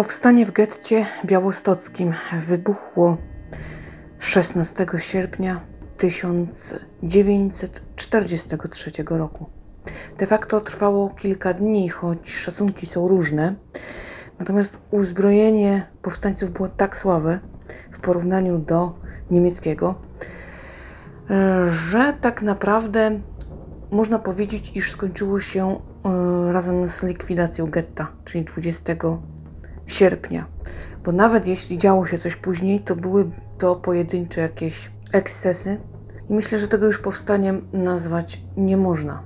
Powstanie w getcie białostockim wybuchło 16 sierpnia 1943 roku. De facto trwało kilka dni, choć szacunki są różne. Natomiast uzbrojenie powstańców było tak słabe w porównaniu do niemieckiego, że tak naprawdę można powiedzieć, iż skończyło się e, razem z likwidacją getta, czyli 20 sierpnia. Bo nawet jeśli działo się coś później, to były to pojedyncze jakieś ekscesy. I myślę, że tego już powstaniem nazwać nie można.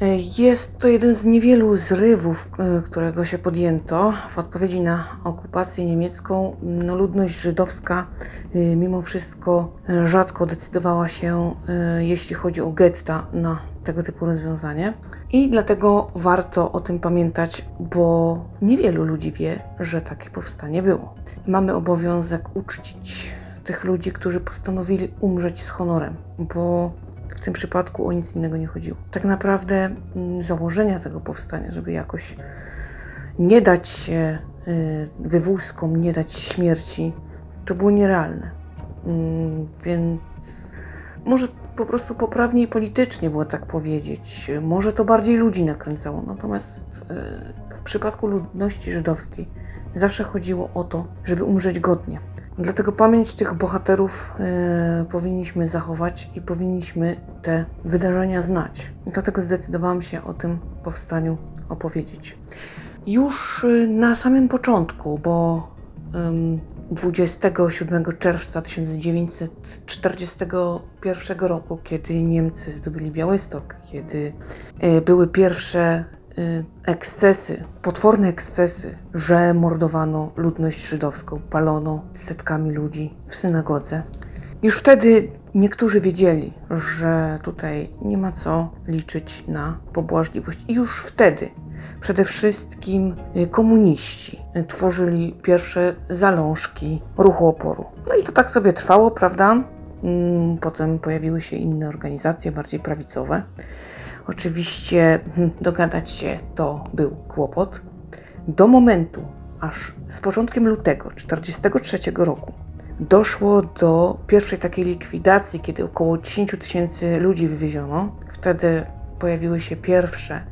E, Jest to jeden z niewielu zrywów, e, którego się podjęto w odpowiedzi na okupację niemiecką. No, ludność żydowska e, mimo wszystko rzadko decydowała się, jeśli chodzi o getta, na tego typu rozwiązanie. I dlatego warto o tym pamiętać, bo niewielu ludzi wie, że takie powstanie było. Mamy obowiązek uczcić tych ludzi, którzy postanowili umrzeć z honorem, bo w tym przypadku o nic innego nie chodziło. Tak naprawdę mm, założenia tego powstania, żeby jakoś nie dać się y, wywózkom, nie dać się śmierci, to było nierealne. Mm, Więc może po prostu poprawniej politycznie było tak powiedzieć. Może to bardziej ludzi nakręcało. Natomiast y, w przypadku ludności żydowskiej zawsze chodziło o to, żeby umrzeć godnie. Dlatego pamięć tych bohaterów y, powinniśmy zachować i powinniśmy te wydarzenia znać. Dlatego zdecydowałam się o tym powstaniu opowiedzieć. Już y, na samym początku, bo 27 czerwca 1941 roku, kiedy Niemcy zdobyli Białystok, kiedy y, były pierwsze y, ekscesy, potworne ekscesy, że mordowano ludność żydowską, palono setkami ludzi w synagodze. Już wtedy niektórzy wiedzieli, że tutaj nie ma co liczyć na pobłażliwość. I już wtedy przede wszystkim y, komuniści tworzyli pierwsze zalążki ruchu oporu. No i to tak sobie trwało, prawda? Mm, Potem pojawiły się inne organizacje, bardziej prawicowe. Oczywiście hmm, dogadać się to był kłopot. Do momentu, aż z początkiem lutego 1943 roku doszło do pierwszej takiej likwidacji, kiedy około 10 tysięcy ludzi wywieziono. Wtedy pojawiły się pierwsze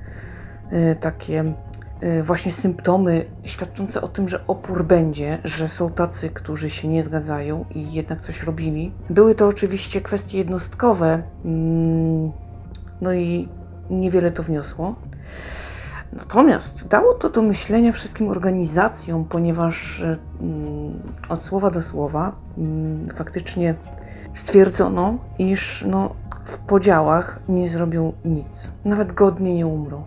y, takie y, właśnie symptomy świadczące o tym, że opór będzie, że są tacy, którzy się nie zgadzają i jednak coś robili. Były to oczywiście kwestie jednostkowe, mm, no i niewiele to wniosło. Natomiast dało to do myślenia wszystkim organizacjom, ponieważ e, mm, od słowa do słowa mm, faktycznie stwierdzono, iż no, w podziałach nie zrobią nic, nawet godnie nie umrą.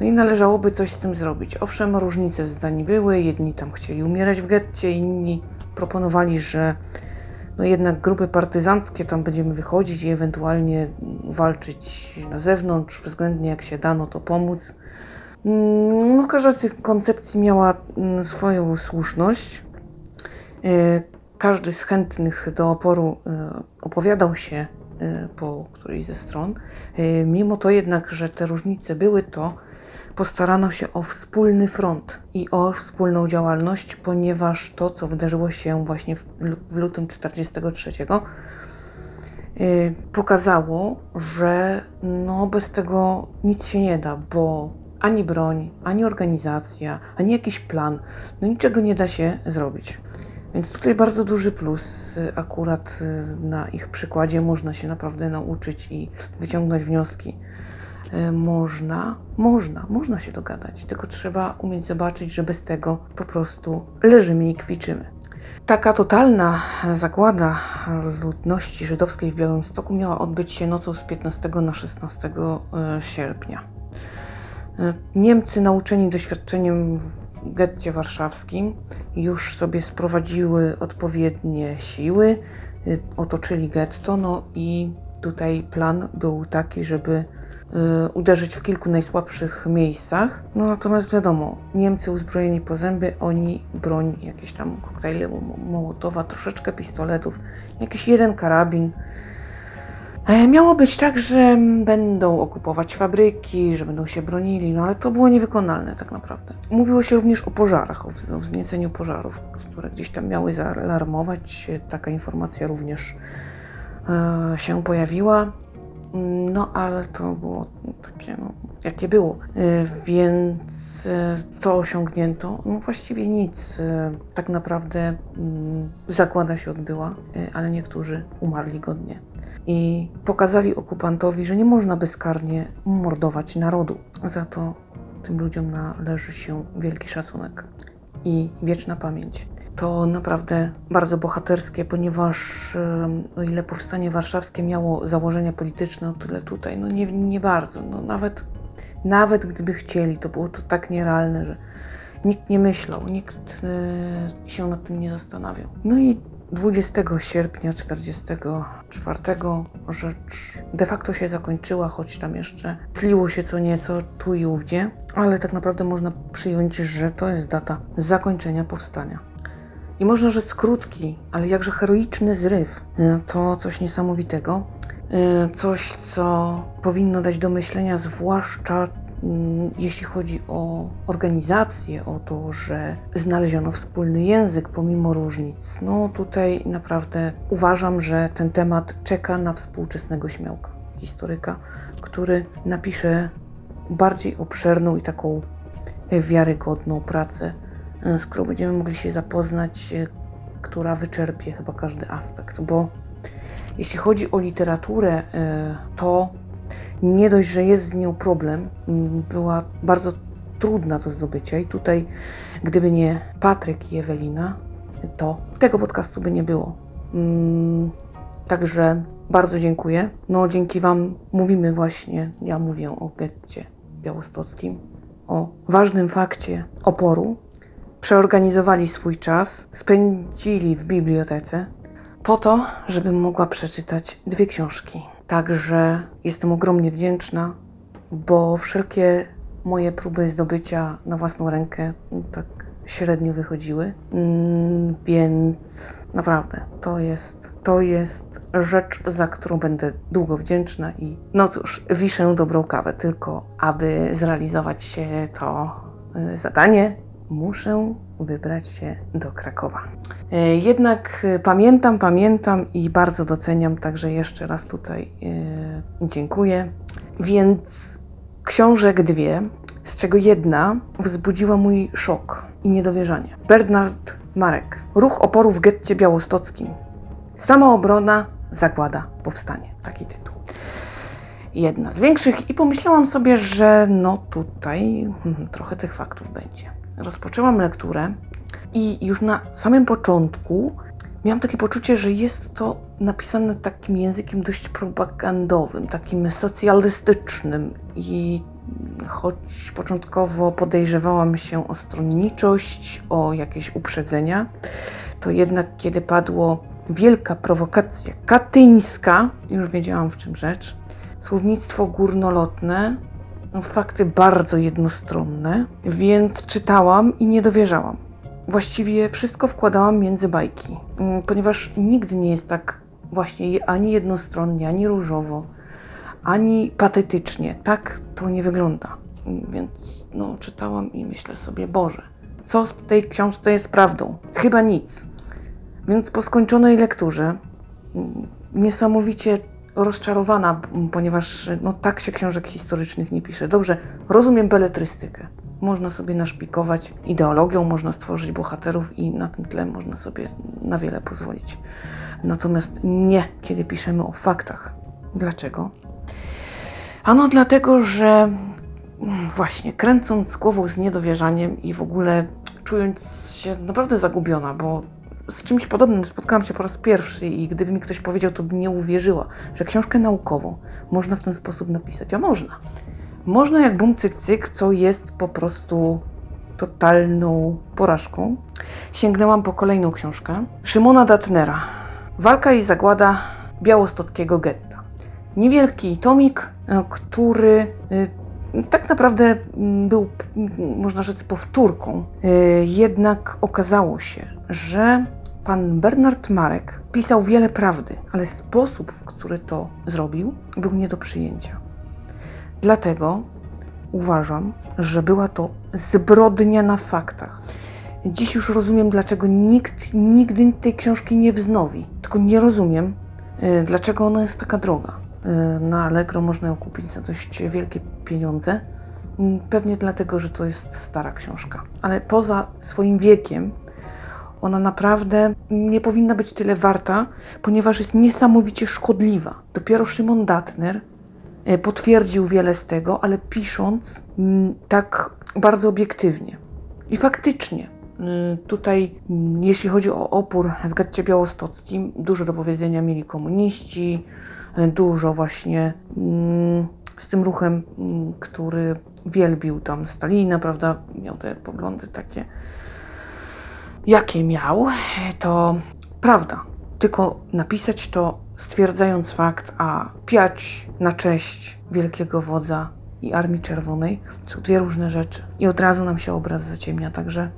No i należałoby coś z tym zrobić. Owszem, różnice zdań były, jedni tam chcieli umierać w getcie, inni proponowali, że no jednak grupy partyzanckie tam będziemy wychodzić i ewentualnie walczyć na zewnątrz, względnie jak się dano to pomóc. Mm, No, każda z tych koncepcji miała mm, swoją słuszność. E, Każdy z chętnych do oporu e, opowiadał się e, po którejś ze stron. Mimo to jednak, że te różnice były, to postarano się o wspólny front i o wspólną działalność, ponieważ to, co wydarzyło się właśnie w, lu- w lutym 1943, y, pokazało, że no, bez tego nic się nie da, bo ani broń, ani organizacja, ani jakiś plan, no niczego nie da się zrobić. Więc tutaj bardzo duży plus. y, Akurat y, na ich przykładzie można się naprawdę nauczyć i wyciągnąć wnioski. Y, Można, można, można się dogadać, tylko trzeba umieć zobaczyć, że bez tego po prostu leżymy i kwiczymy. Taka totalna zagłada ludności żydowskiej w Białymstoku miała odbyć się nocą z 15 na 16 e, sierpnia. E, Niemcy, nauczeni doświadczeniem w getcie warszawskim, już sobie sprowadziły odpowiednie siły, y, otoczyli getto, no i tutaj plan był taki, żeby y, uderzyć w kilku najsłabszych miejscach. No natomiast wiadomo, Niemcy uzbrojeni po zęby, oni broń, jakieś tam koktajle Mo- Mołotowa, troszeczkę pistoletów, jakiś jeden karabin. E, Miało być tak, że będą okupować fabryki, że będą się bronili, no ale to było niewykonalne tak naprawdę. Mówiło się również o pożarach, o wz- o wznieceniu pożarów, które gdzieś tam miały zaalarmować. Taka informacja również e, się pojawiła. No ale to było takie, no, jakie było. E, Więc co osiągnięto? No właściwie nic. Tak naprawdę mm, zagłada się odbyła, ale niektórzy umarli godnie i pokazali okupantowi, że nie można bezkarnie mordować narodu. Za to tym ludziom należy się wielki szacunek i wieczna pamięć. To naprawdę bardzo bohaterskie, ponieważ o ile powstanie warszawskie miało założenia polityczne, o tyle tutaj no nie, nie bardzo. No nawet, nawet gdyby chcieli, to było to tak nierealne, że nikt nie myślał, nikt e, się nad tym nie zastanawiał. No i 20 sierpnia 1944 rzecz de facto się zakończyła, choć tam jeszcze tliło się co nieco tu i ówdzie, ale tak naprawdę można przyjąć, że to jest data zakończenia powstania. I można rzec krótki, ale jakże heroiczny zryw. To coś niesamowitego. E, Coś, co powinno dać do myślenia, zwłaszcza jeśli chodzi o organizację, o to, że znaleziono wspólny język pomimo różnic. No tutaj naprawdę uważam, że ten temat czeka na współczesnego śmiałka, historyka, który napisze bardziej obszerną i taką e, wiarygodną pracę, e, z którą będziemy mogli się zapoznać, e, która wyczerpie chyba każdy aspekt, bo jeśli chodzi o literaturę, to nie dość, że jest z nią problem, m, była bardzo trudna do zdobycia i tutaj, gdyby nie Patryk i Ewelina, to tego podcastu by nie było. Mm, Także bardzo dziękuję. No, dzięki Wam mówimy właśnie, ja mówię o getcie białostockim, o ważnym fakcie oporu. Przeorganizowali swój czas, spędzili w bibliotece po to, żebym mogła przeczytać dwie książki. Także jestem ogromnie wdzięczna, bo wszelkie moje próby zdobycia na własną rękę tak średnio wychodziły. Mm, Więc naprawdę to jest, to jest rzecz, za którą będę długo wdzięczna i no cóż, wiszę dobrą kawę, tylko aby zrealizować się to y, zadanie, muszę wybrać się do Krakowa. E, Jednak e, pamiętam, pamiętam i bardzo doceniam, także jeszcze raz tutaj e, dziękuję. Więc książek dwie, z czego jedna wzbudziła mój szok i niedowierzanie. Bernard Marek. Ruch oporu w getcie białostockim. Samoobrona, zagłada, powstanie. Taki tytuł. Jedna z większych i pomyślałam sobie, że no tutaj hmm, trochę tych faktów będzie. Rozpoczęłam lekturę i już na samym początku miałam takie poczucie, że jest to napisane takim językiem dość propagandowym, takim socjalistycznym. I choć początkowo podejrzewałam się o stronniczość, o jakieś uprzedzenia, to jednak kiedy padło wielka prowokacja katyńska, już wiedziałam w czym rzecz, słownictwo górnolotne, fakty bardzo jednostronne, więc czytałam i nie dowierzałam. Właściwie wszystko wkładałam między bajki, mm, ponieważ nigdy nie jest tak właśnie ani jednostronnie, ani różowo, ani patetycznie. Tak to nie wygląda. Mm, Więc no, czytałam i myślę sobie, Boże, co w tej książce jest prawdą? Chyba nic. Więc po skończonej lekturze mm, niesamowicie rozczarowana, ponieważ no, tak się książek historycznych nie pisze. Dobrze, rozumiem beletrystykę. Można sobie naszpikować ideologią, można stworzyć bohaterów i na tym tle można sobie na wiele pozwolić. Natomiast nie, kiedy piszemy o faktach. Dlaczego? Ano dlatego, że mm, właśnie kręcąc głową z niedowierzaniem i w ogóle czując się naprawdę zagubiona, bo z czymś podobnym spotkałam się po raz pierwszy i gdyby mi ktoś powiedział, to bym nie uwierzyła, że książkę naukową można w ten sposób napisać. A można. Można jak bum cyk cyk, co jest po prostu totalną porażką. Sięgnęłam po kolejną książkę Szymona Datnera. Walka i zagłada białostockiego getta. Niewielki tomik, e, który y, tak naprawdę mm, był, można rzec, powtórką. Y, Jednak okazało się, że Pan Bernard Marek pisał wiele prawdy, ale sposób, w który to zrobił, był nie do przyjęcia. Dlatego uważam, że była to zbrodnia na faktach. Dziś już rozumiem, dlaczego nikt nigdy tej książki nie wznowi. Tylko nie rozumiem, y, dlaczego ona jest taka droga. Y, Na Allegro można ją kupić za dość wielkie pieniądze. Pewnie dlatego, że to jest stara książka. Ale poza swoim wiekiem, ona naprawdę nie powinna być tyle warta, ponieważ jest niesamowicie szkodliwa. Dopiero Szymon Datner e, potwierdził wiele z tego, ale pisząc mm, tak bardzo obiektywnie. I faktycznie, y, tutaj, mm, jeśli chodzi o opór w getcie białostockim, dużo do powiedzenia mieli komuniści, y, dużo właśnie mm, z tym ruchem, mm, który wielbił tam Stalina, prawda, miał te poglądy takie, jakie miał, to prawda. Tylko napisać to stwierdzając fakt, a piać na cześć wielkiego wodza i Armii Czerwonej są dwie różne rzeczy. I od razu nam się obraz zaciemnia. Także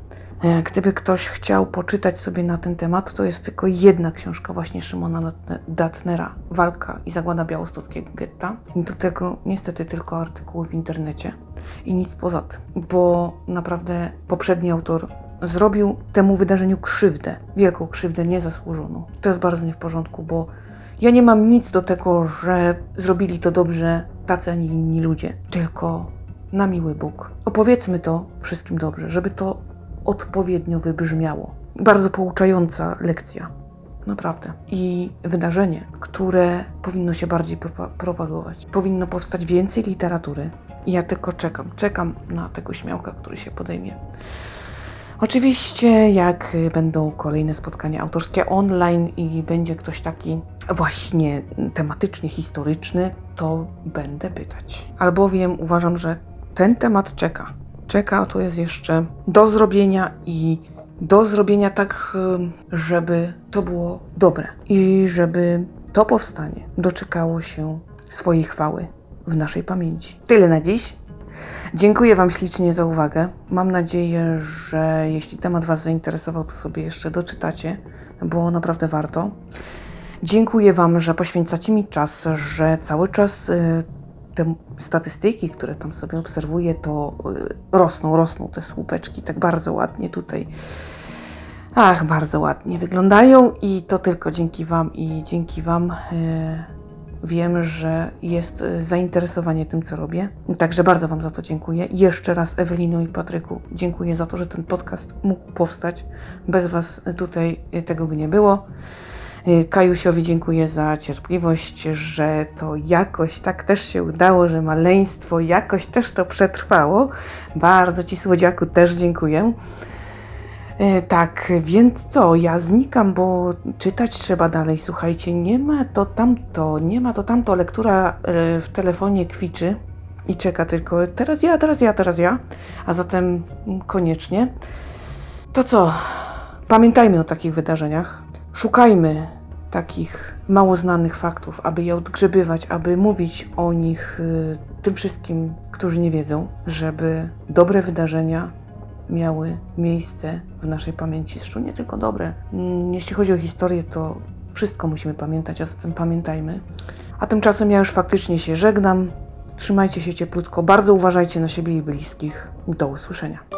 e, gdyby ktoś chciał poczytać sobie na ten temat, to jest tylko jedna książka właśnie Szymona Datne- Datnera, Walka i Zagłada Białostockiego Getta. Do tego niestety tylko artykuły w internecie i nic poza tym, bo naprawdę poprzedni autor zrobił temu wydarzeniu krzywdę, wielką krzywdę niezasłużoną. To jest bardzo nie w porządku, bo ja nie mam nic do tego, że zrobili to dobrze tacy, a nie inni ludzie, tylko na miły Bóg. Opowiedzmy to wszystkim dobrze, żeby to odpowiednio wybrzmiało. Bardzo pouczająca lekcja. Naprawdę. I wydarzenie, które powinno się bardziej propa- propagować. Powinno powstać więcej literatury. Ja tylko czekam. Czekam na tego śmiałka, który się podejmie. Oczywiście, jak będą kolejne spotkania autorskie online i będzie ktoś taki właśnie tematycznie historyczny, to będę pytać. Albowiem uważam, że ten temat czeka. Czeka, to jest jeszcze do zrobienia i do zrobienia tak, żeby to było dobre i żeby to powstanie doczekało się swojej chwały w naszej pamięci. Tyle na dziś. Dziękuję Wam ślicznie za uwagę. Mam nadzieję, że jeśli temat Was zainteresował, to sobie jeszcze doczytacie, bo naprawdę warto. Dziękuję Wam, że poświęcacie mi czas, że cały czas y, te statystyki, które tam sobie obserwuję, to y, rosną, rosną te słupeczki tak bardzo ładnie tutaj. Ach, bardzo ładnie wyglądają i to tylko dzięki Wam i dzięki Wam. Y, Wiem, że jest y, zainteresowanie tym, co robię. Także bardzo Wam za to dziękuję. Jeszcze raz Ewelino i Patryku dziękuję za to, że ten podcast mógł powstać. Bez Was tutaj y, tego by nie było. Y, Kajusiowi dziękuję za cierpliwość, że to jakoś tak też się udało, że maleństwo jakoś też to przetrwało. Bardzo Ci, Słodziaku, też dziękuję. E, Tak, więc co, ja znikam, bo czytać trzeba dalej. Słuchajcie, nie ma to tamto, nie ma to tamto. Lektura e, w telefonie kwiczy i czeka tylko teraz ja, teraz ja, teraz ja. A zatem koniecznie. To co, pamiętajmy o takich wydarzeniach. Szukajmy takich mało znanych faktów, aby je odgrzebywać, aby mówić o nich y, tym wszystkim, którzy nie wiedzą, żeby dobre wydarzenia miały miejsce w naszej pamięci. Zresztą nie tylko dobre. Mm, Jeśli chodzi o historię, to wszystko musimy pamiętać, a zatem pamiętajmy. A tymczasem ja już faktycznie się żegnam. Trzymajcie się cieplutko, bardzo uważajcie na siebie i bliskich. Do usłyszenia.